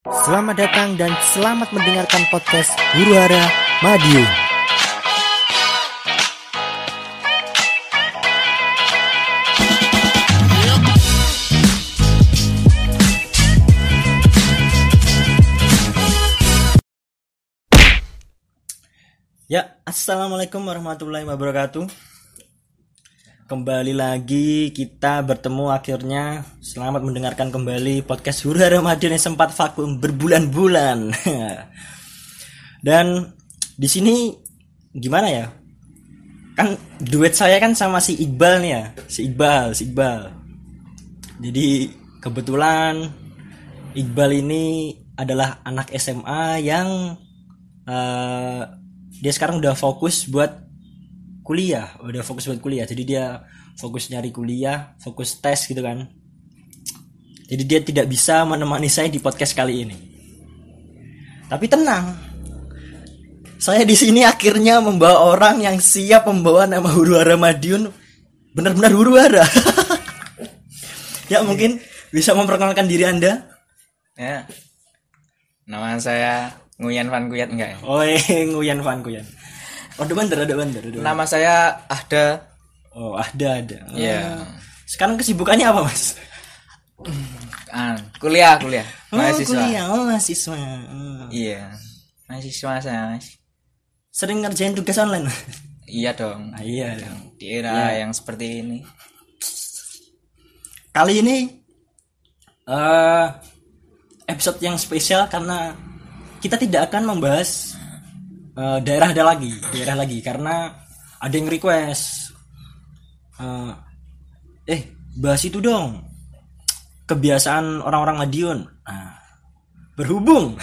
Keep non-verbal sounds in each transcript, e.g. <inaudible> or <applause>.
Selamat datang dan selamat mendengarkan podcast Huru Hara Madiun. Ya, assalamualaikum warahmatullahi wabarakatuh. Kembali lagi kita bertemu akhirnya. Selamat mendengarkan kembali podcast Hura Ramadan yang sempat vakum berbulan-bulan. <laughs> Dan di sini gimana ya? Kan duet saya kan sama si Iqbal nih ya, si Iqbal, si Iqbal. Jadi kebetulan Iqbal ini adalah anak SMA yang uh, dia sekarang udah fokus buat kuliah udah fokus buat kuliah. Jadi dia fokus nyari kuliah fokus tes gitu kan. Jadi dia tidak bisa menemani saya di podcast kali ini. Tapi tenang saya di sini akhirnya membawa orang yang siap membawa nama Huruara Madiun benar-benar Huruara <laughs> ya mungkin bisa memperkenalkan diri anda. Ya. Nama saya Nguyan Van Kuyat enggak ya? Oh, Nguyan Van Kuyan. Oh, ada bener, ada bener, ada Nama saya Ahda. Oh, ada, ada. Iya. Oh. Sekarang kesibukannya apa, Mas? Kan, kuliah, kuliah. Oh, mahasiswa. kuliah, oh, mahasiswa. Oh. Iya. Mahasiswa saya, Mas. Sering ngerjain tugas online? iya dong. Ah, iya dong. Di era Iya. yang seperti ini. Kali ini eh episode yang spesial karena kita tidak akan membahas eh, daerah ada lagi, daerah lagi karena ada yang request. Eh, eh, bahas itu dong. Kebiasaan orang-orang Madiun. Nah, berhubung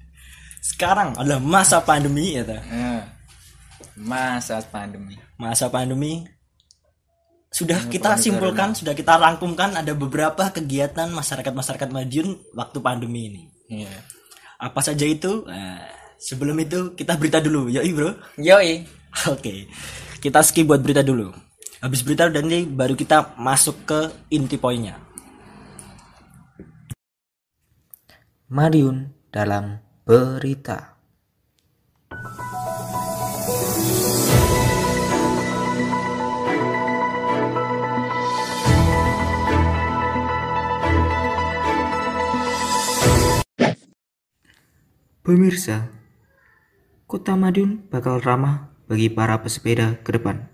<laughs> sekarang adalah masa pandemi ya ta. Ya. Masa pandemi. masa pandemi sudah kita simpulkan, sudah kita rangkumkan ada beberapa kegiatan masyarakat-masyarakat Madiun waktu pandemi ini. Iya. Apa saja itu? Nah, sebelum itu kita berita dulu, yoi bro. Yoi. <laughs> Oke, kita skip buat berita dulu. Habis berita dan ini baru kita masuk ke inti poinnya. Madiun dalam berita. Pemirsa, Kota Madiun bakal ramah bagi para pesepeda ke depan.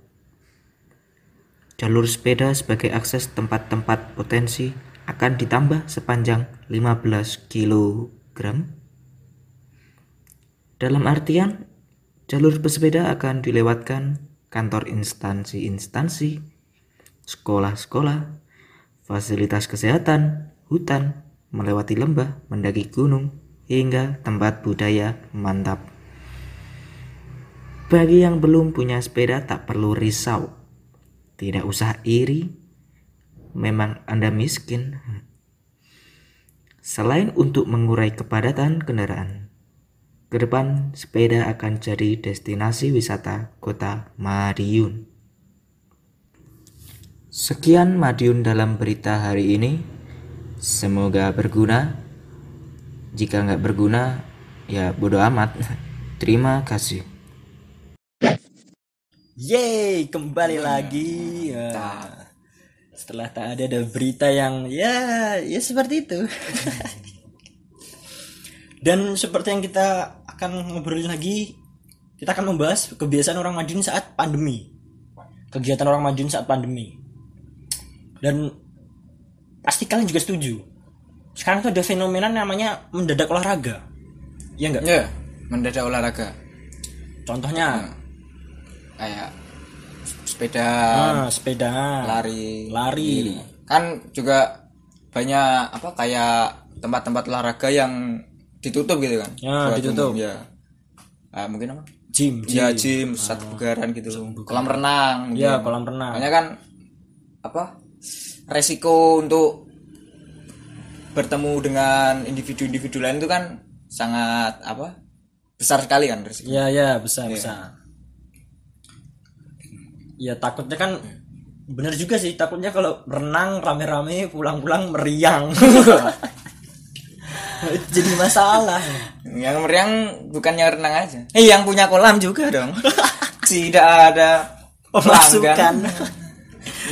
Jalur sepeda sebagai akses tempat-tempat potensi akan ditambah sepanjang 15 kg. Dalam artian, jalur pesepeda akan dilewatkan kantor instansi-instansi, sekolah-sekolah, fasilitas kesehatan, hutan, melewati lembah, mendaki gunung, hingga tempat budaya mantap. Bagi yang belum punya sepeda tak perlu risau. Tidak usah iri. Memang Anda miskin. Selain untuk mengurai kepadatan kendaraan, ke depan sepeda akan jadi destinasi wisata kota Madiun. Sekian Madiun dalam berita hari ini. Semoga berguna. Jika nggak berguna, ya bodo amat. <laughs> Terima kasih. Yeay, kembali lagi. Ya. Setelah tak ada ada berita yang ya ya seperti itu. <laughs> Dan seperti yang kita akan ngobrolin lagi, kita akan membahas kebiasaan orang Madiun saat pandemi. Kegiatan orang Madiun saat pandemi. Dan pasti kalian juga setuju. Sekarang tuh ada fenomena namanya mendadak olahraga. Iya enggak? Ya, mendadak olahraga. Contohnya Kayak sepeda, ah, sepeda, lari, lari. Kan juga banyak apa kayak tempat-tempat olahraga yang ditutup gitu kan. Ya, ditutup. umum, ya. Ah, mungkin apa? gym, gym. Ya gym, pusat bugaran gitu. Kolam renang. Ya, mungkin. kolam renang. Makanya kan apa? Resiko untuk bertemu dengan individu-individu lain itu kan sangat apa? Besar sekali kan resiko. Iya ya besar besar. Ya takutnya kan bener juga sih takutnya kalau renang rame-rame pulang-pulang meriang. <laughs> jadi masalah Yang meriang bukannya renang aja. Eh yang punya kolam juga dong. <laughs> Tidak ada pelanggan.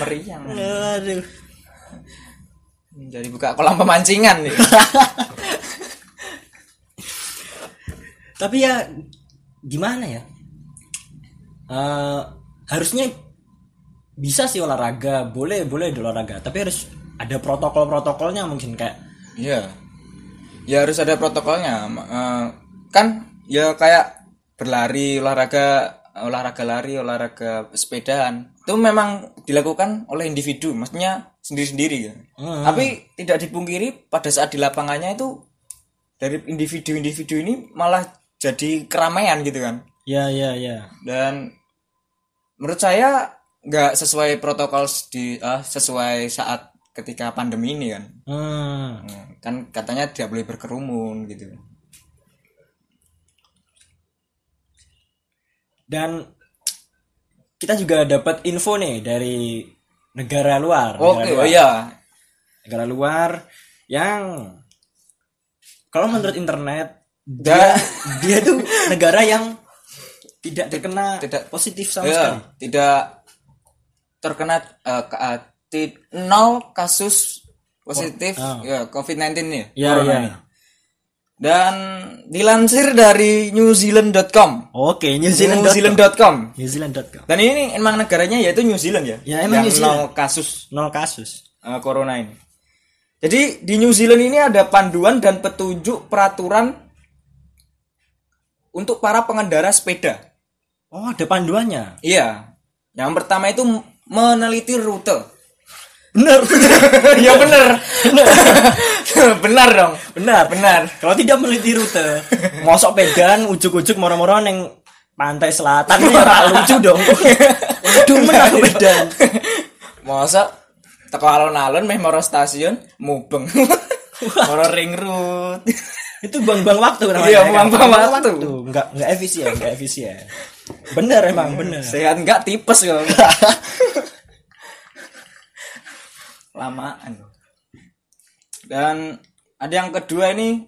Meriang. aduh Jadi buka kolam pemancingan nih. <laughs> tapi ya gimana ya Eh, harusnya bisa sih olahraga boleh boleh olahraga tapi harus ada protokol protokolnya mungkin kayak Iya. Ya harus ada protokolnya. Eh, kan ya kayak berlari, olahraga olahraga lari, olahraga sepedaan. Itu memang dilakukan oleh individu, maksudnya sendiri-sendiri ya. Hmm. Tapi tidak dipungkiri pada saat di lapangannya itu dari individu-individu ini malah jadi keramaian gitu kan. ya ya ya Dan menurut saya nggak sesuai protokol di ah, sesuai saat ketika pandemi ini kan. hmm. Hmm, kan katanya tidak boleh berkerumun gitu dan kita juga dapat info nih dari negara luar oke negara oh luar. iya negara luar yang kalau menurut internet Dan- dia tuh negara yang tidak terkena tidak- positif sama Iya, sekali tidak terkena ke- eh, ti- nol kasus positif ah. ya COVID-19 nih Iya, corona iya. ini. dan dilansir dari newzealand.com oke New Zealand newzealand.com New Zealand.com dan ini emang negaranya yaitu New Zealand ya Ya, emang yang New Zealand. nol kasus nol kasus eh, corona ini. Jadi di New Zealand ini ada panduan dan petunjuk peraturan untuk para pengendara sepeda. Oh ada panduannya Iya. Yang pertama itu meneliti rute. benar <laughs> ya bener. <laughs> benar dong. benar Benar. kalau tidak meneliti rute mosok pedan ujuk-ujuk moro-moro neng pantai selatan ya lucu dong waduh <laughs> menang pedan Masa teko alon-alon meh moro stasiun mubeng. moro ring road. itu buang-buang waktu namanya Iya, kan? buang-buang waktu. nggak nggak efisien nggak efisien bener emang bener Sehat enggak tipes kok. <laughs> Lamaan. Dan ada yang kedua ini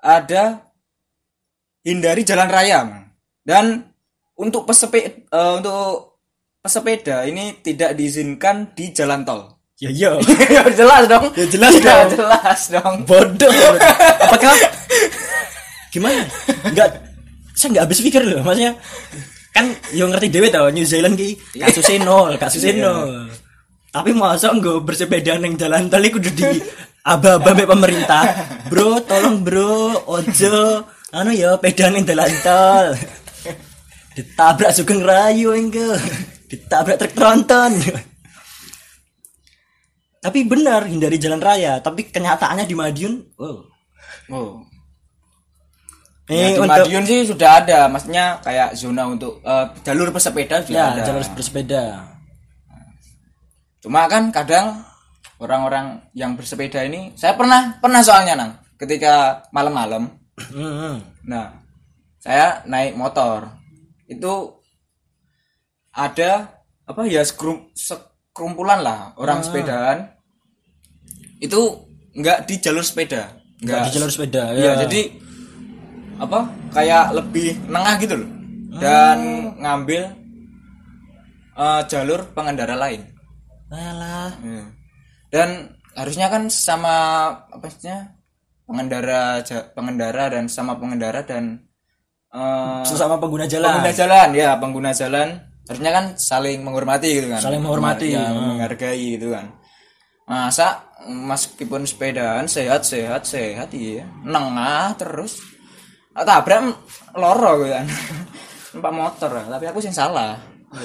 ada hindari jalan raya. Dan untuk pesepeda untuk pesepeda ini tidak diizinkan di jalan tol. ya iya <laughs> ya jelas dong. Ya jelas Ya dong. jelas dong. bodoh apakah gimana nggak saya nggak habis pikir loh maksudnya kan yang ngerti dewe tau New Zealand ki kasusnya nol kasusnya nol. Tapi masa nggak bersepeda neng jalan tol iku udah di aba-aba pemerintah. Bro tolong bro ojo. Anu ya peda neng jalan tol. Ditabrak sugeng rayu enggak ditabrak truk tronton. Tapi benar hindari jalan raya. Tapi kenyataannya di Madiun oh Oh. Eh, Ya, di untuk Madiun sih sudah ada, maksudnya kayak zona untuk eh, jalur pesepeda sudah ya ada. jalur bersepeda. Cuma kan kadang orang-orang yang bersepeda ini, saya pernah pernah soalnya nang, ketika malam-malam, Hmm, nah saya naik motor, itu ada apa ya sekrum- sekerumpulan lah orang sepedaan, itu nggak di jalur sepeda, Nggak di jalur sepeda, Iya, ya. jadi apa kayak lebih nengah gitu loh, dan ngambil eh, jalur pengendara lain. Alah. Iya. Dan harusnya kan sama apa istilahnya pengendara pengendara dan sama pengendara dan eh, Sesama pengguna jalan. pengguna jalan ya pengguna jalan harusnya kan saling menghormati gitu kan Saling menghormati, ya, hmm. menghargai gitu kan masa meskipun sepedaan sehat sehat sehat iya nengah terus Ah, tabrak loro gitu kan <laughs> numpak motor tapi aku sih salah <laughs>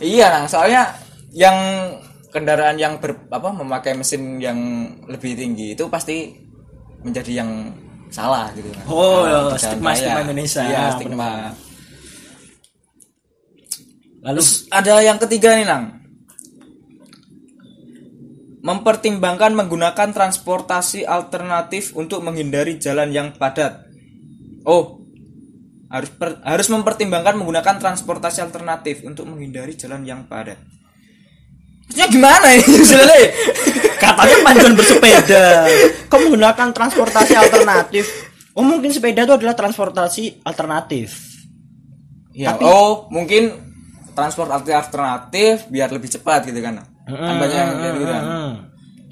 iya nah, soalnya yang kendaraan yang ber, apa memakai mesin yang lebih tinggi itu pasti menjadi yang salah gitu kan. Oh, Nah, di jalan stigma- stigma Indonesia. Iya, Ah, stigma. Lalu Terus ada yang ketiga nih, Nang. Mempertimbangkan menggunakan transportasi alternatif untuk menghindari jalan yang padat. Oh, harus per- harus mempertimbangkan menggunakan transportasi alternatif untuk menghindari jalan yang padat. Maksudnya gimana ini <laughs> sebenarnya? Katanya panjuan bersepeda. Kok menggunakan transportasi alternatif? Oh mungkin sepeda itu adalah transportasi alternatif. Ya, oh mungkin transportasi alternatif biar lebih cepat gitu kan. Kan banyak yang kayak gitu kan.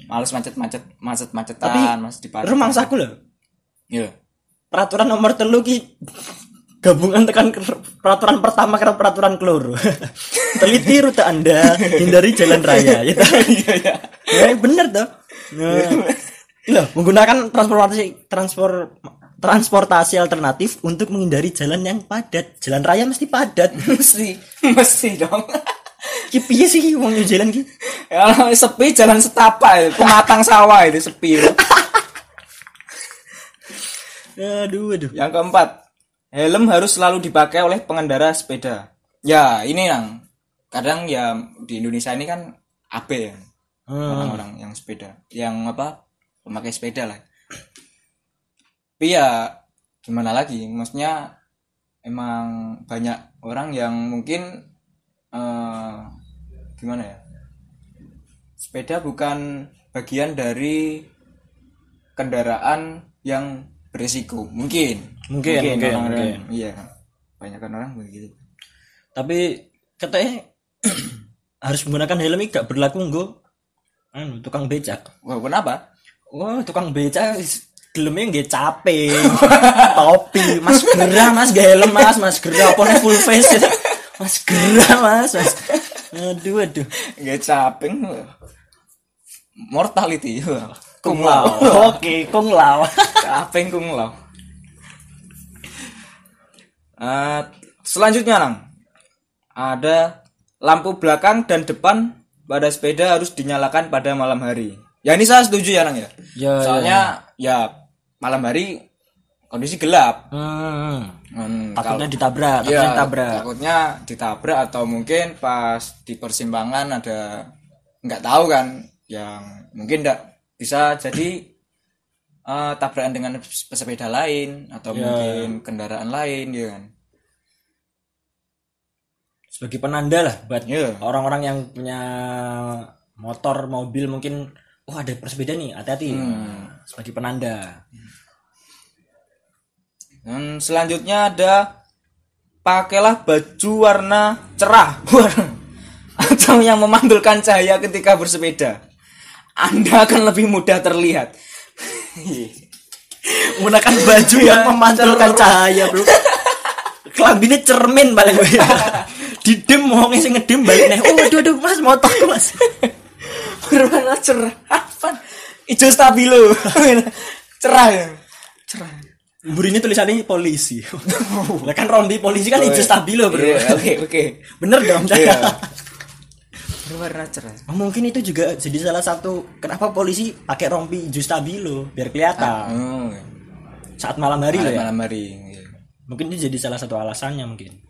Males macet-macet, Tapi macet-macetan, mas di Terus mangsaku loh. Iya. Peraturan nomor telu ki gabungan tekan peraturan pertama ke peraturan keloro. <laughs> Teliti rute Anda, hindari jalan raya. Ya, toh? ya bener tuh. Nah, loh, menggunakan transportasi transport transportasi alternatif untuk menghindari jalan yang padat. Jalan raya mesti padat. mesti, mesti dong. Ki piye sih wong New Zealand ki? Ya, sepi jalan setapak itu, pematang sawah itu sepi. itu. Aduh, aduh. Yang keempat, helm harus selalu dipakai oleh pengendara sepeda. Ya, ini yang kadang ya di Indonesia ini kan AB ya. Orang-orang yang sepeda, yang apa? Pemakai sepeda lah. Tapi ya gimana lagi? Maksudnya emang banyak orang yang mungkin eh gimana ya? Sepeda bukan bagian dari kendaraan yang berisiko mungkin Mungkin, mungkin, orang-orang- mungkin. iya banyak kan orang begitu Tapi katanya <clears throat> harus menggunakan helm ini gak berlaku nggo anu tukang becak. wah kenapa Wah, tukang becak gelemnya nggak capek. <laughs> Topi, mas gerah, mas gak helm, mas, mas gerah, apa nih full face. <laughs> Mas gerah, mas, mas. Aduh, aduh. nggak capek mortality. Kung lao. <laughs> Oke, kung lao. capek kung lao. Eh, selanjutnya nang. Ada lampu belakang dan depan pada sepeda harus dinyalakan pada malam hari. Ya ini saya setuju ya nang ya Ya, soalnya ya malam hari kondisi gelap Hmm, Hmm, takutnya ditabrak, Iya, takutnya ditabrak. takutnya ditabrak atau mungkin pas di persimpangan ada nggak tahu kan yang mungkin nggak bisa jadi eh, tabrakan dengan pesepeda lain atau Iya. mungkin kendaraan lain ya kan Sebagai penanda lah buat Iya. orang-orang yang punya motor, mobil mungkin oh ada pesepeda nih, hati-hati. Sebagai penanda. Dan selanjutnya ada pakailah baju warna cerah. <laughs> Atau yang memantulkan cahaya ketika bersepeda. Anda akan lebih mudah terlihat. <laughs> Menggunakan baju yang memantulkan cahaya. bro. Kelambine cermin paling <laughs> gue didem wongnya sing ngedem balik nih. Oh aduh aduh mas motor mas. Berwarna cerah. Apa? Hijau stabilo. Cerah ya? Cerah Buri ini tulisannya polisi. <laughs> Lah kan rompi polisi kan hijau stabilo bro. Iya, oke oke. <laughs> Bener dong. Saya berwarna cerah Oh, mungkin itu juga jadi salah satu kenapa polisi pakai rompi hijau stabilo biar kelihatan. Oh. Saat malam hari loh ya. malam hari iya. mungkin itu jadi salah satu alasannya mungkin.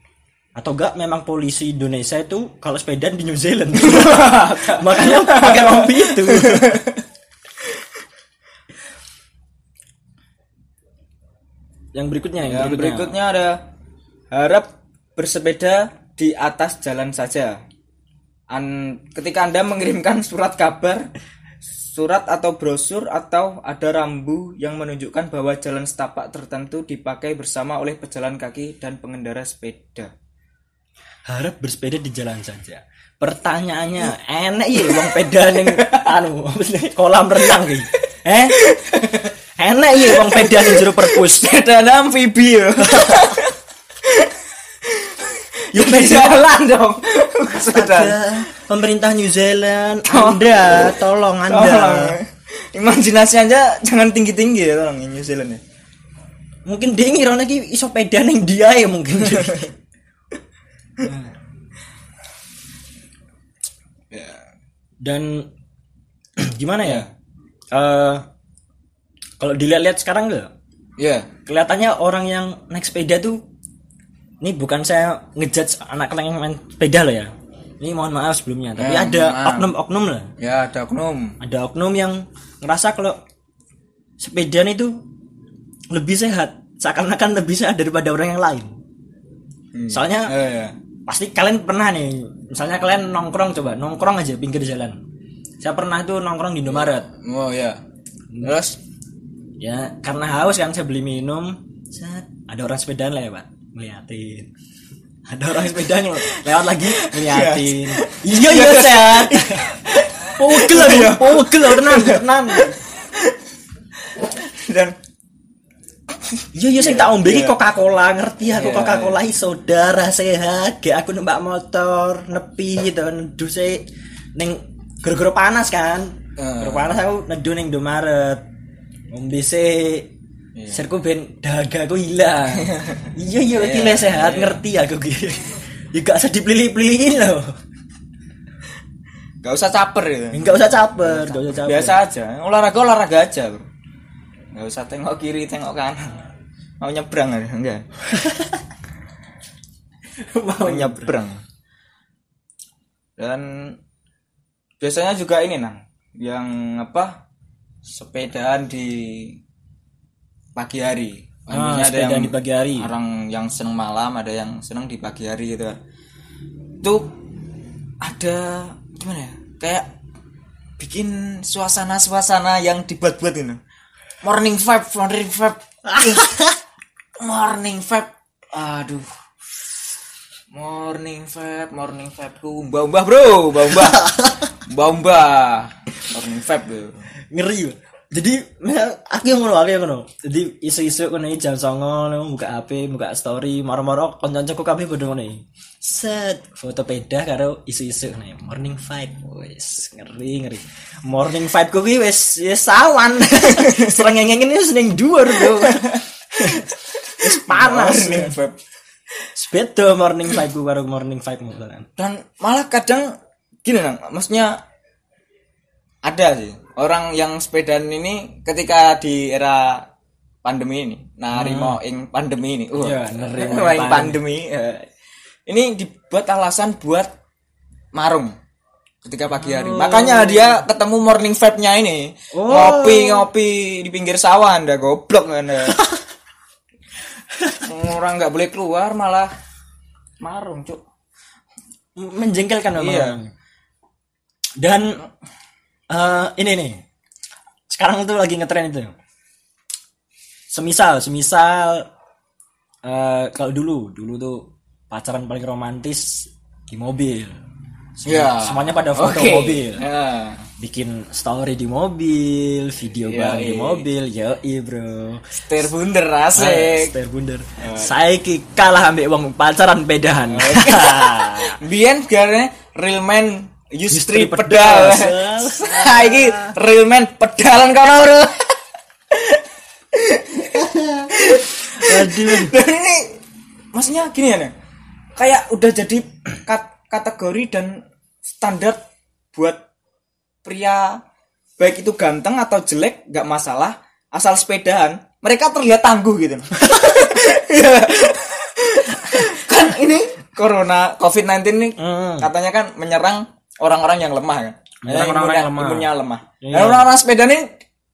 Atau enggak memang polisi Indonesia itu kalau sepeda di New Zealand. <laughs> Makanya pakai rompi itu yang berikutnya yang, yang berikutnya, berikutnya ada harap bersepeda di atas jalan saja. An ketika anda mengirimkan surat kabar surat atau brosur atau ada rambu yang menunjukkan bahwa jalan setapak tertentu dipakai bersama oleh pejalan kaki dan pengendara sepeda. Harap bersepeda di jalan saja. Pertanyaannya enak ya bang peda ning anu kolam renang gitu eh <laughs> enak ya bang peda ning jero perpus. <laughs> Sepeda amfibi ya. Yuk di jalan dong Ada pemerintah New Zealand anda tolong anda. Tolong. imajinasi aja jangan tinggi tinggi ya tolong New Zealand ya. Mungkin dia ngira lagi iso peda neng dia ya mungkin. <laughs> Dan <clears throat> gimana ya. Eh kalau dilihat-lihat sekarang nggak Iya. kelihatannya orang yang naik sepeda tuh ini bukan saya ngejudge anak yang main sepeda loh ya. Ini mohon maaf sebelumnya tapi Ya, ada oknum-oknum lah. Ya ada oknum. ada oknum yang ngerasa kalau sepedaan itu lebih sehat seakan-akan lebih sehat daripada orang yang lain. Soalnya Eh, ya. pasti kalian pernah nih misalnya kalian nongkrong coba nongkrong aja pinggir jalan. Saya pernah tuh nongkrong di Indomaret. Oh ya. Terus ya karena haus kan saya beli minum. Set. Ada orang sepedaan lewat ngeliatin. Ada orang sepedaan lo- lewat lagi ngeliatin. <laughs> Iya iya sehat pogel aku pogel aku, tenan tenan. Dan iya iya saya tak ombe iki Coca Cola ngerti aku Iya, Coca Cola saudara sehat. Gak aku numpak motor nepi gitu neduh sih neng gara-gara panas kan. Gara panas aku neduh neng Indomaret ombe sih Iya. Serku ben daga aku hilang. <laughs> iya iya Iya, kile sehat iya. ngerti aku gitu. Ya gak usah dipilih-pilihin loh. nggak usah caper gitu Enggak usah caper, enggak usah caper. biasa aja olahraga olahraga aja bro nggak usah tengok kiri tengok kanan mau nyebrang aja enggak <laughs> mau nyebrang dan biasanya juga ini nang yang apa sepedaan di pagi hari. Ah, Maksudnya sepedaan di pagi hari. orang yang seneng malam ada yang seneng di pagi hari gitu. Itu ada gimana ya? Kayak bikin suasana-suasana yang dibuat-buat ini. Morning vibe morning vibe. <laughs> Morning vibe. Aduh. Morning vibe morning vibe. Mbah bro. Mbah <laughs> mbah morning vibe bro Ngeri. Jadi misal aku yang ngono, aku yang ngono. Jadi isu-isu kono iki jam 09.00 buka HP, buka story, moro-moro kanca-kancaku kabeh padha ngono. Set. Foto peda karo isu-isu nih morning vibe. Wis ngeri ngeri. Morning vibe ku kuwi wis wis sawan. <laughs> Sereng ngengeng wis ning dhuwur bro. <laughs> Wis panas. Morning vibe. Sepeda morning vibe karo morning vibe mu dan malah kadang gini nang maksudnya ada sih orang yang sepedaan ini ketika di era pandemi ini narimo ing pandemi ini. Uh, <laughs> Ya, nerimo ing pandemi eh. ini dibuat alasan buat marung ketika pagi hari. Makanya dia ketemu morning vibe-nya ini. Oh. ngopi ngopi di pinggir sawah anda goblok anda. <laughs> Orang nggak boleh keluar malah marung cuk. Menjengkelkan memang. Iya. dan eh, ini nih sekarang itu lagi ngetren itu semisal semisal eh, kalau dulu dulu tuh pacaran paling romantis di mobil Sem- Ya. semuanya pada foto Oke. mobil Ya. bikin story di mobil video Yoi. bareng di mobil yoi bro Setir bunder asik. Setir bunder saya kalah ambil uang pacaran pedahan <laughs> Biyen garane real man three pedal. Saiki real man pedalan kono, Bro. aduh Dan ini maksudnya gini ya, Nek. kayak udah jadi kat- kategori dan standar buat pria baik itu ganteng atau jelek nggak masalah asal sepedaan mereka terlihat tangguh gitu <laughs> kan ini corona covid 19 ini Hmm. katanya kan menyerang orang-orang yang lemah kan Eh, orang-orang yang lemah. imunnya lemah Iya. dan orang-orang sepeda ini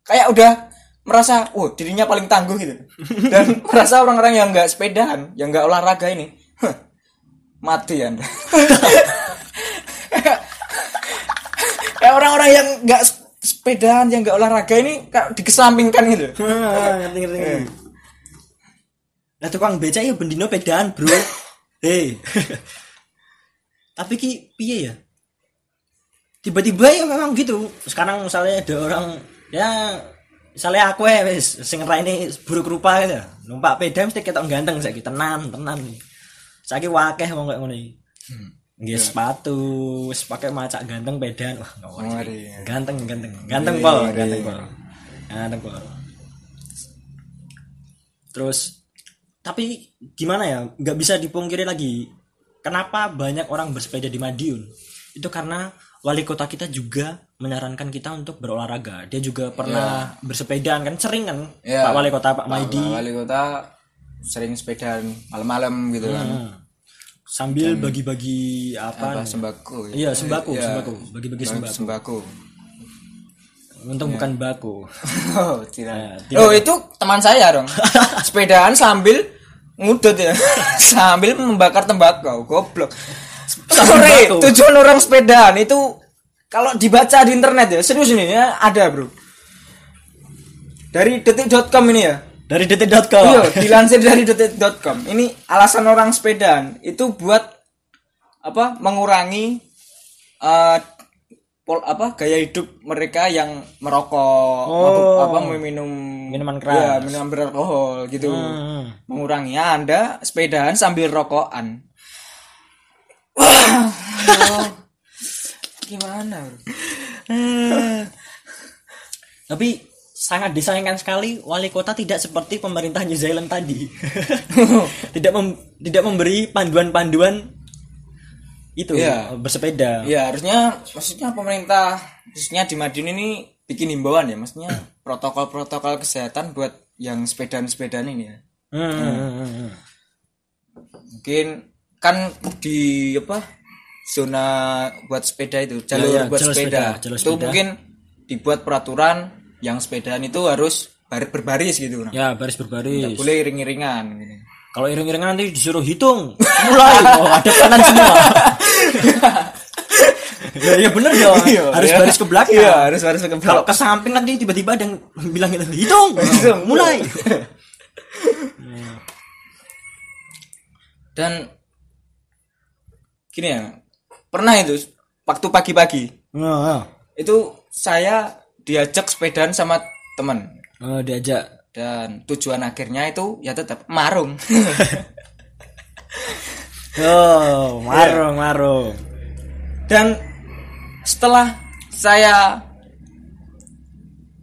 kayak udah merasa oh dirinya paling tangguh gitu <laughs> dan merasa orang-orang yang nggak sepedaan yang nggak olahraga ini "Huh, mati anda <laughs> kayak orang-orang yang nggak sepedaan yang nggak olahraga ini kayak dikesampingkan gitu <laughs> ngerti ngerti. Lah tukang beca ya bendino pedaan, Bro. Hei. Tapi ki piye ya? Tiba-tiba ya memang gitu. Sekarang misalnya ada orang ya misalnya aku ya wis sing ini buruk rupa gitu. Numpak peda mesti ketok ganteng saiki tenan, tenan. Saiki wakeh wong kayak ngono iki. Nggih sepatu, wis pakai macak ganteng pedaan. Wah, nggak. Ganteng, ganteng. Ganteng Ngeri, pol, ngeri. ganteng pol. Ganteng pol. Terus tapi gimana ya? nggak bisa dipungkiri lagi. Kenapa banyak orang bersepeda di Madiun? Itu karena wali kota kita juga menyarankan kita untuk berolahraga. Dia juga pernah bersepedaan kan sering kan Iya. Pak Wali Kota Pak Pak Maidi wali kota sering sepedaan malam-malam gitu kan Hmm. sambil bagi-bagi apa? apa sembako ya? Iya, sembako, Iya. sembako. Bagi-bagi sembako. sembako Untung bukan bako. oh tidak Ya, tidak. oh itu teman saya dong sepedaan sambil ngudut ya <laughs> sambil membakar tembakau goblok Sorry, tujuan orang sepedaan itu kalau dibaca di internet ya serius ini ya ada bro dari detik.com ini ya Dari detik.com. Iya, dilansir dari detik.com. Ini alasan orang sepedaan itu buat apa? Mengurangi eh, pol apa gaya hidup mereka yang merokok, Oh. apa meminum Minuman keras. Ya, minuman beralkohol gitu. Hmm. Mengurangi. Ya, Anda sepedaan sambil rokokan. Gimana? bro? Tapi sangat disayangkan sekali wali kota tidak seperti pemerintah New Zealand tadi. <laughs> tidak mem- tidak memberi panduan-panduan itu Iya. bersepeda. Ya harusnya maksudnya pemerintah khususnya di Madiun ini bikin himbauan ya maksudnya <clears throat> protokol-protokol kesehatan buat yang sepedaan-sepedaan ini ya. Hmm, hmm. Mungkin kan di apa zona buat sepeda itu jalur Ya, ya, buat jalur sepeda, sepeda, jalur itu sepeda. mungkin dibuat peraturan yang sepedaan itu harus bar- berbaris gitu. Nah. Ya baris berbaris. Boleh iring-iringan gitu. Kalau iring-iringan nanti disuruh hitung. Mulai. Oh, ada kanan semua. ya, ya bener ya. <laughs> harus Iya. baris ke belakang. Iya, harus baris ke Kalau belakang. ke samping nanti tiba-tiba ada yang bilang gitu, hitung. <laughs> Hitung. Mulai. <laughs> Dan gini ya, pernah itu waktu pagi-pagi. Nah, itu saya diajak sepedaan sama teman. Oh, diajak. dan tujuan akhirnya itu ya tetap marung. <laughs> Oh, marung, marung. dan setelah saya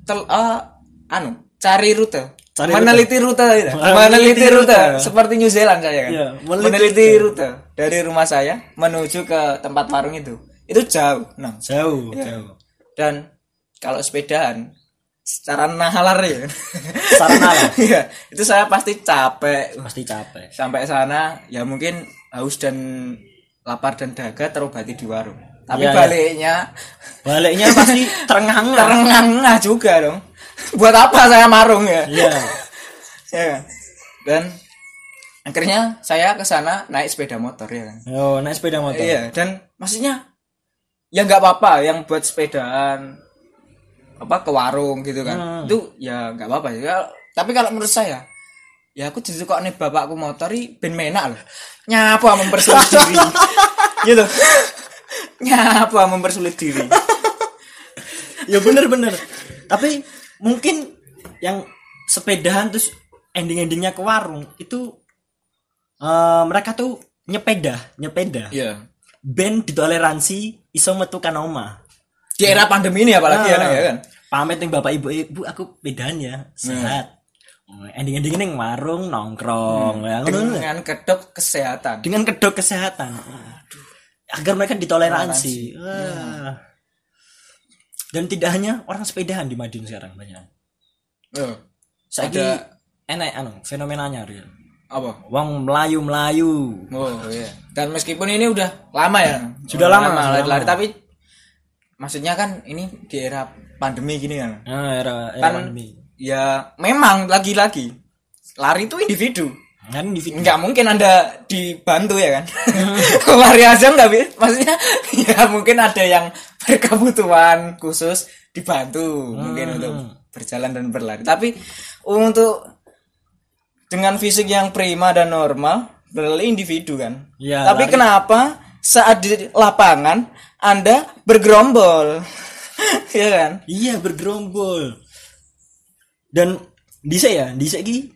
tel ah, anu cari rute Cari meneliti rute, ya. Meneliti rute, rute. seperti New Zealand saya kan Iya, meneliti meneliti rute dari rumah saya menuju ke tempat warung itu itu jauh nah Jauh, Iya. jauh. dan kalau sepedaan secara nalar ya Secara nalar. <laughs> Iya, itu saya pasti capek Pasti capek. sampai sana ya mungkin haus dan lapar dan dahaga terobati di warung tapi iya. baliknya Baliknya pasti <laughs> terengah-engah. terengah juga dong <laughs> buat apa saya marung ya? Iya. <laughs> ya. Kan? dan akhirnya saya ke sana naik sepeda motor ya kan? Oh, naik sepeda motor. iya dan maksudnya ya nggak apa-apa yang buat sepedaan apa ke warung gitu kan. Hmm. itu ya nggak apa-apa ya. Tapi kalau menurut saya ya aku justru kok nih bapakku motori ben menak loh. Nyapa mempersulit diri. <laughs> Gitu. Nyapa mempersulit diri. Ya bener-bener. Tapi mungkin yang sepedahan terus ending-endingnya ke warung itu eh, mereka tuh nyepeda nyepeda. Iya. Ben ditoleransi iso metu kan omah di era pandemi ini apalagi ya, Ah. ya kan? pamit ning bapak ibu ibu aku pedahan ya. Sehat. Ending-ending ning warung nongkrong ya, ngono. dengan kedok kesehatan. Dengan kedok kesehatan. Aduh. agar mereka ditoleransi. Wah. Dan tidak hanya orang sepedahan di Madiun sekarang banyak Oh, saya Ada- enak anu fenomenanya real apa wong melayu melayu Oh iya. Dan meskipun ini udah lama ya. Sudah lama, sudah lari-lari lama. tapi maksudnya kan ini di era pandemi gini kan. nah, era, era Kan pandemi ya memang lagi-lagi lari itu individu. kan di video Nggak mungkin Anda dibantu ya kan. <laughs> lari aja nggak maksudnya <laughs> ya mungkin ada yang berkebutuhan khusus dibantu mungkin untuk berjalan dan berlari. Tapi untuk dengan fisik yang prima dan normal berlari individu kan. Iya, Tapi lari. kenapa saat di lapangan Anda bergerombol? <laughs> Iya kan? iya bergerombol dan bisa ya bisa ki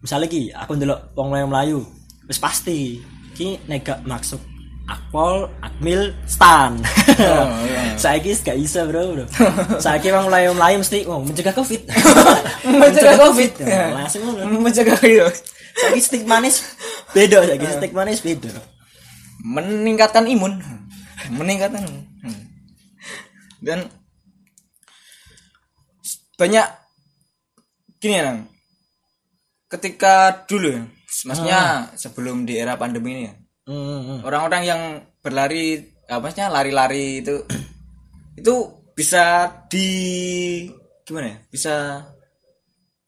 misalnya ki aku ndelok wong melayu melayu wis pasti ki nega maksud akpol akmil stan. <laughs> Oh, iya. saya ki gak bisa bro bro. <laughs> Saya ki wong melayu melayu mesti oh, mencegah covid. <laughs> Mencegah COVID. Ya, langsung ngono. Mencegah itu. saya ki stick manis beda saya ki stick manis beda. Meningkatkan imun. Meningkatkan. Dan banyak gini ya Nang. ketika dulu ya maksudnya sebelum di era pandemi ini ya Hmm, hmm. orang-orang yang berlari apa maksudnya lari-lari itu <clears throat> itu bisa di gimana ya? Bisa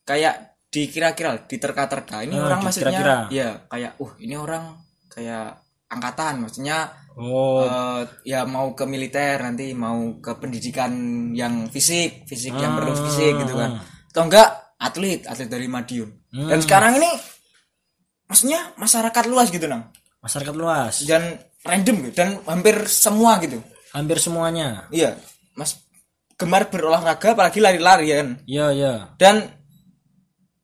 kayak dikira-kira diterka-terka. Ini Ah, orang maksudnya dikira-kira. ya kayak uh ini orang kayak angkatan. Maksudnya Oh, eh, ya mau ke militer nanti mau ke pendidikan yang fisik fisik yang perlu fisik gitu kan. atau enggak atlet atlet dari Madiun. Dan sekarang ini maksudnya masyarakat luas gitu nang masyarakat luas. dan random gitu dan hampir semua gitu Hampir semuanya. iya mas gemar berolahraga apalagi lari-lari ya kan Iya, iya. dan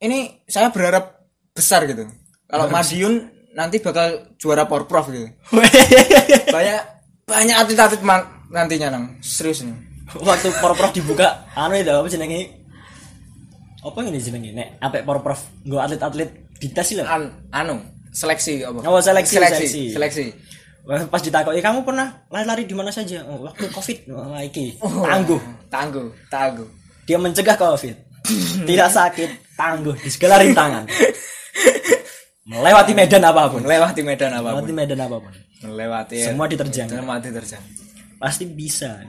ini saya berharap besar gitu kalau Madiun nanti bakal juara porprov gitu <laughs> banyak banyak atlet-atlet nantinya nang serius nih Waktu porprov dibuka, anu itu apa jenenge? Apa ini jenenge? Nek apik porprov nggo atlet-atlet dites sih. An- anu seleksi apa Oh, seleksi, seleksi seleksi. seleksi Pas ditakoki kamu pernah lari-lari di mana saja? Oh, waktu Covid. Wah, iki. Tangguh. tangguh tangguh Dia mencegah Covid. Tidak sakit, tangguh di segala rintangan. Melewati medan apa pun. melewati medan Melewati apa pun medan apa pun. melewati Semua diterjang. semua diterjang Pasti bisa.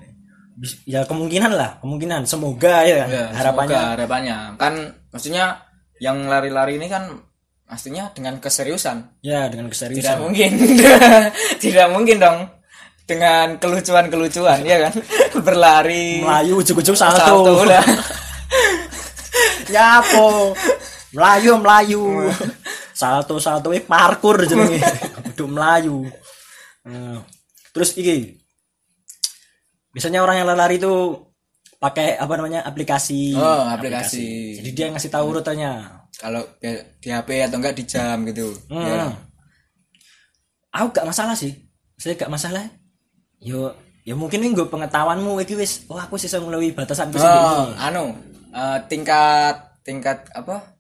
Bis- Ya kemungkinan lah, kemungkinan. Semoga ya, kan? ya, harapannya. semoga harapannya kan maksudnya yang lari-lari ini kan pastinya dengan keseriusan Ya dengan tidak keseriusan. mungkin <laughs> tidak mungkin dong dengan kelucuan-kelucuan ya kan <laughs> berlari Melayu ujuk-ujuk salto salto. <laughs> ya apa? Melayu Melayu. salto salto eh parkur jenenge. Kudu Melayu. Nah, terus iki biasanya orang yang lari itu pakai apa namanya aplikasi Oh, aplikasi. jadi dia ngasih tahu rutenya kalau di HP atau enggak di jam gitu hmm. ya. aku gak masalah sih saya gak masalah yo ya mungkin ini gue pengetahuanmu iki wis oh aku sih melalui batasan oh, oh. anu eh, tingkat tingkat apa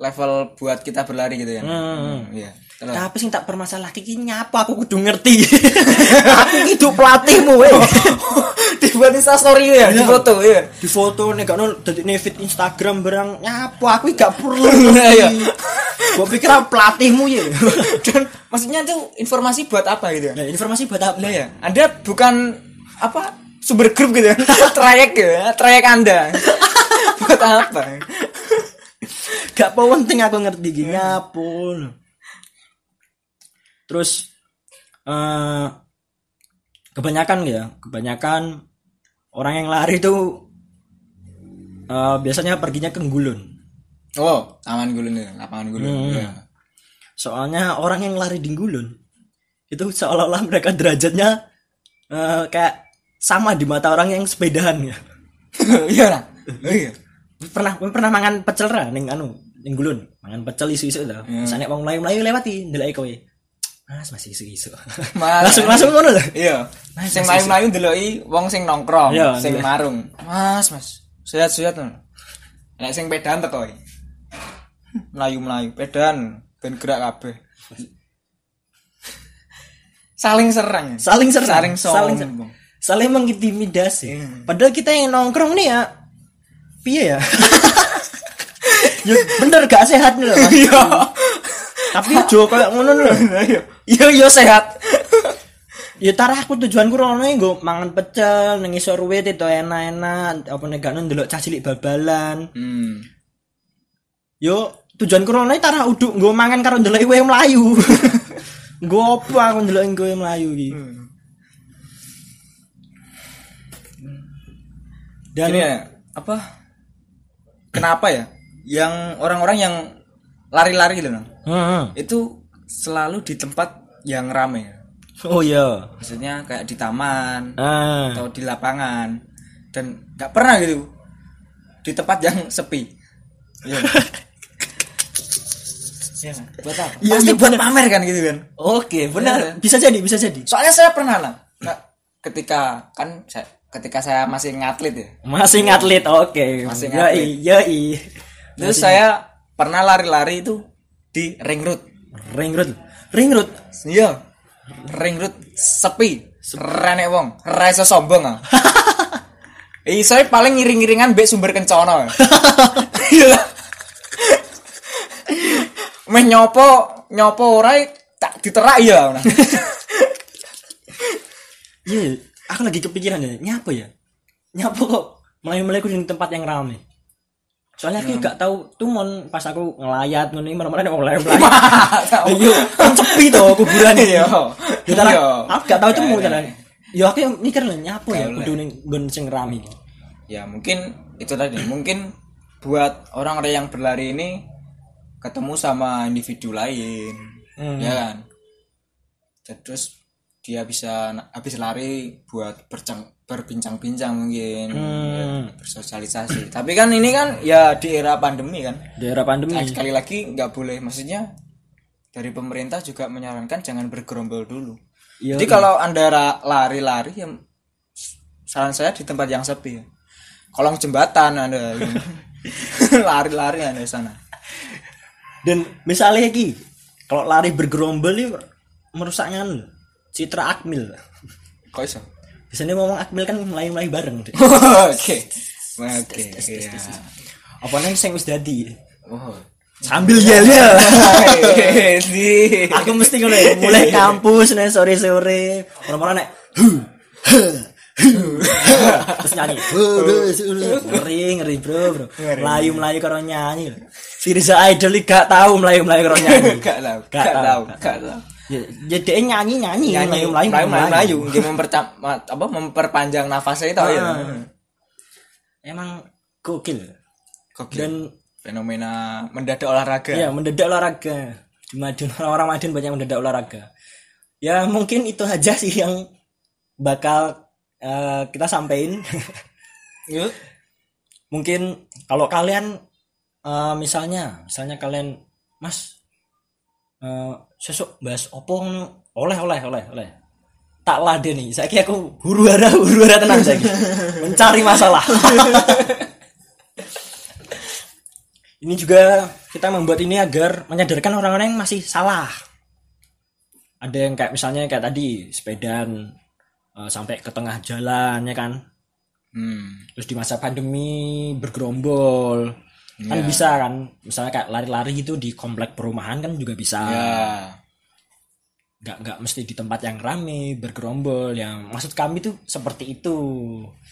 level buat kita berlari gitu ya Hmm. iya Terus. tapi sing tak permasalah iki nyapa aku kudu ngerti <laughs> aku hidup pelatihmu weh <laughs> dibuat instastory ya di foto ya di foto nih gak nol dari feed Instagram barang nyapa aku gak perlu. <laughs> Iya. gue pikir pelatihmu ya <laughs> dan maksudnya itu informasi buat apa gitu ya? Nah, informasi buat apa? Nah ya, Anda bukan apa sumber grup gitu ya, <laughs> trayek ya, trayek Anda. buat apa? gak penting aku ngerti gini apa terus eh kebanyakan ya kebanyakan orang yang lari itu eh, biasanya perginya ke Gulun Oh, taman gulun ya, lapangan gulun. Ya. soalnya orang yang lari di Gulun itu seolah-olah mereka derajatnya eh, kayak sama di mata orang yang sepedahan ya <laughs> Iya lah. Iya. pernah pernah mangan pecel ra ning anu ning Gulun mangan pecel isu-isu lho sana wong mlayu-mlayu lewati ndelok kowe Mas masih isu-isu <laughs> Mas. langsung langsung ngono lho Iya. Sing mlayu-mlayu ndeloki wong sing nongkrong, Iya, sing ndelok. marung. Mas, Mas. Sehat-sehat no. Nek sing pedan teko iki. Melayu-melayu, pedan ben gerak kabeh. Saling serang. saling serang Saling saling sombong. saling mengintimidasi Iya. padahal kita yang nongkrong nih ya piye ya <laughs> ya bener gak sehat nih loh Mas. Tapi jo kayak ngono lho <laughs> Iya. Iya, iya sehat. <laughs> ya tar aku tujuanku rono nggo mangan pecel nang isor wit itu enak-enak apa nek gak ndelok cah cilik babalan Hmm. yo tujuanku rono tar uduk nggo mangan karo ndelok kowe mlayu <laughs> nggo apa aku ndelok kowe mlayu iki dan Ini ya, apa? Kenapa ya? Yang orang-orang yang lari-lari gitu, Nang. Heeh. Itu selalu di tempat yang rame. oh iya Maksudnya kayak di taman ah atau di lapangan dan nggak pernah gitu di tempat yang sepi. Iya. <laughs> Iya, kan? buat apa? Iya, Pasti iya, buat bener. pamer kan gitu kan. oke benar Iya. bisa jadi bisa jadi Soalnya saya pernah lah. Nah, ketika kan saya, ketika saya masih ngatlet ya. masih ngatlet oke Masih yoi ngatlet. yoi Terus saya pernah lari-lari itu di ring road. ring road ring road Iya. Ring road sepi. Renek wong, ra iso sombong ah. <laughs> Eh, saya paling ngiring-ngiringan mbek sumber kencana. <laughs> Iya. Meh nyopo, nyopo ora tak diterak ya. Iya, aku lagi kepikiran ya, nyapa ya? Nyapa kok melayu-melayu di tempat yang ramai? Soalnya aku gak tahu tuh mon pas aku ngelayat ngono nek mulai mulai iya kan sepi to kuburan. <laughs> Iya. Ya, karena Iya. aku gak tahu temu Gak jalan ya aku mikir lah nyapo ya kudu ning nggon sing rame iki. ya mungkin itu tadi. Mungkin buat orang-orang yang berlari ini ketemu sama individu lain. Hmm. ya kan? Terus dia bisa habis lari buat bercang berbincang-bincang mungkin ya, bersosialisasi. <clears throat> Tapi kan ini kan ya di era pandemi kan? Daerah pandemi. Nah, sekali lagi nggak boleh. Maksudnya dari pemerintah juga menyarankan jangan bergerombol dulu. Iya, jadi kalau anda lari-lari ya saran saya di tempat yang sepi ya. kolong jembatan anda <laughs> lari-lari anda di sana. Dan misalnya iki kalau lari bergerombol ini merusaknya citra akmil. Kok iso? Biasanya ngomong akmil kan mulai-mulai bareng <laughs> oke. Oke iya. apa nih sing wis dadi? Oh. Sambil yel yel. <laughs> Aku mesti ngono ya, mulai <laughs> kampus nih sore sore orang-orang nek terus nyanyi ngeri ngeri bro bro. Melayu melayu karo nyanyi si Riza Idol gak tahu melayu melayu karo nyanyi. Gak tahu Gak tahu, gak tahu ya ya dia nyanyi nyanyi. Nyanyi melayu melayu melayu melayu nggih mempercam apa memperpanjang nafasnya itu ya Ah. emang gokil. Gokil. dan fenomena mendadak olahraga. Ya mendadak olahraga. Di Madiun <laughs> orang-orang Madiun banyak mendadak olahraga. Ya mungkin itu aja sih yang bakal eh, kita sampaikan <laughs> Yuk. mungkin kalau kalian eh, misalnya misalnya kalian mas eh sesuk bahas opo ngono? Oleh oleh oleh oleh. Tak lade nih saya aku huru hara huru hara tenang saya <laughs> mencari masalah. <laughs> Ini juga kita membuat ini agar menyadarkan orang-orang yang masih salah. Ada yang kayak misalnya kayak tadi sepedaan eh, sampai ke tengah jalan ya kan? Hmm. terus di masa pandemi bergerombol kan Iya. bisa kan misalnya kayak lari-lari gitu di komplek perumahan kan juga bisa. Ya nggak nggak mesti di tempat yang rame bergerombol yang maksud kami tuh seperti itu.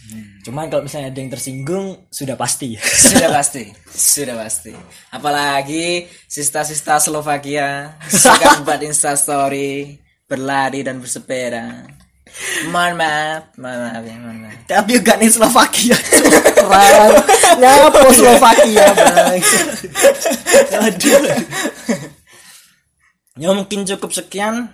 Hmm. cuman kalau misalnya ada yang tersinggung sudah pasti. <laughs> Sudah pasti sudah pasti. Apalagi sista-sista Slovakia <laughs> suka buat instastory berlari dan bersepeda mohon maaf mohon maaf ya mohon maaf. Tapi juga nih Slovakia. Keren nyapa Slovakia bang aduh ya mungkin cukup sekian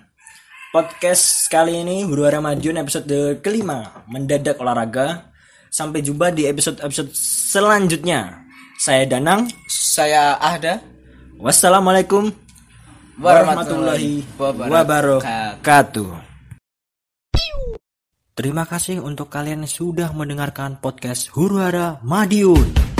podcast kali ini. Huru Hara Madiun episode kelima mendadak olahraga. Sampai jumpa di episode episode selanjutnya. Saya Danang. Saya Ahda. Wassalamualaikum warahmatullahi wabarakatuh Terima kasih untuk kalian yang sudah mendengarkan podcast Huru Hara Madiun.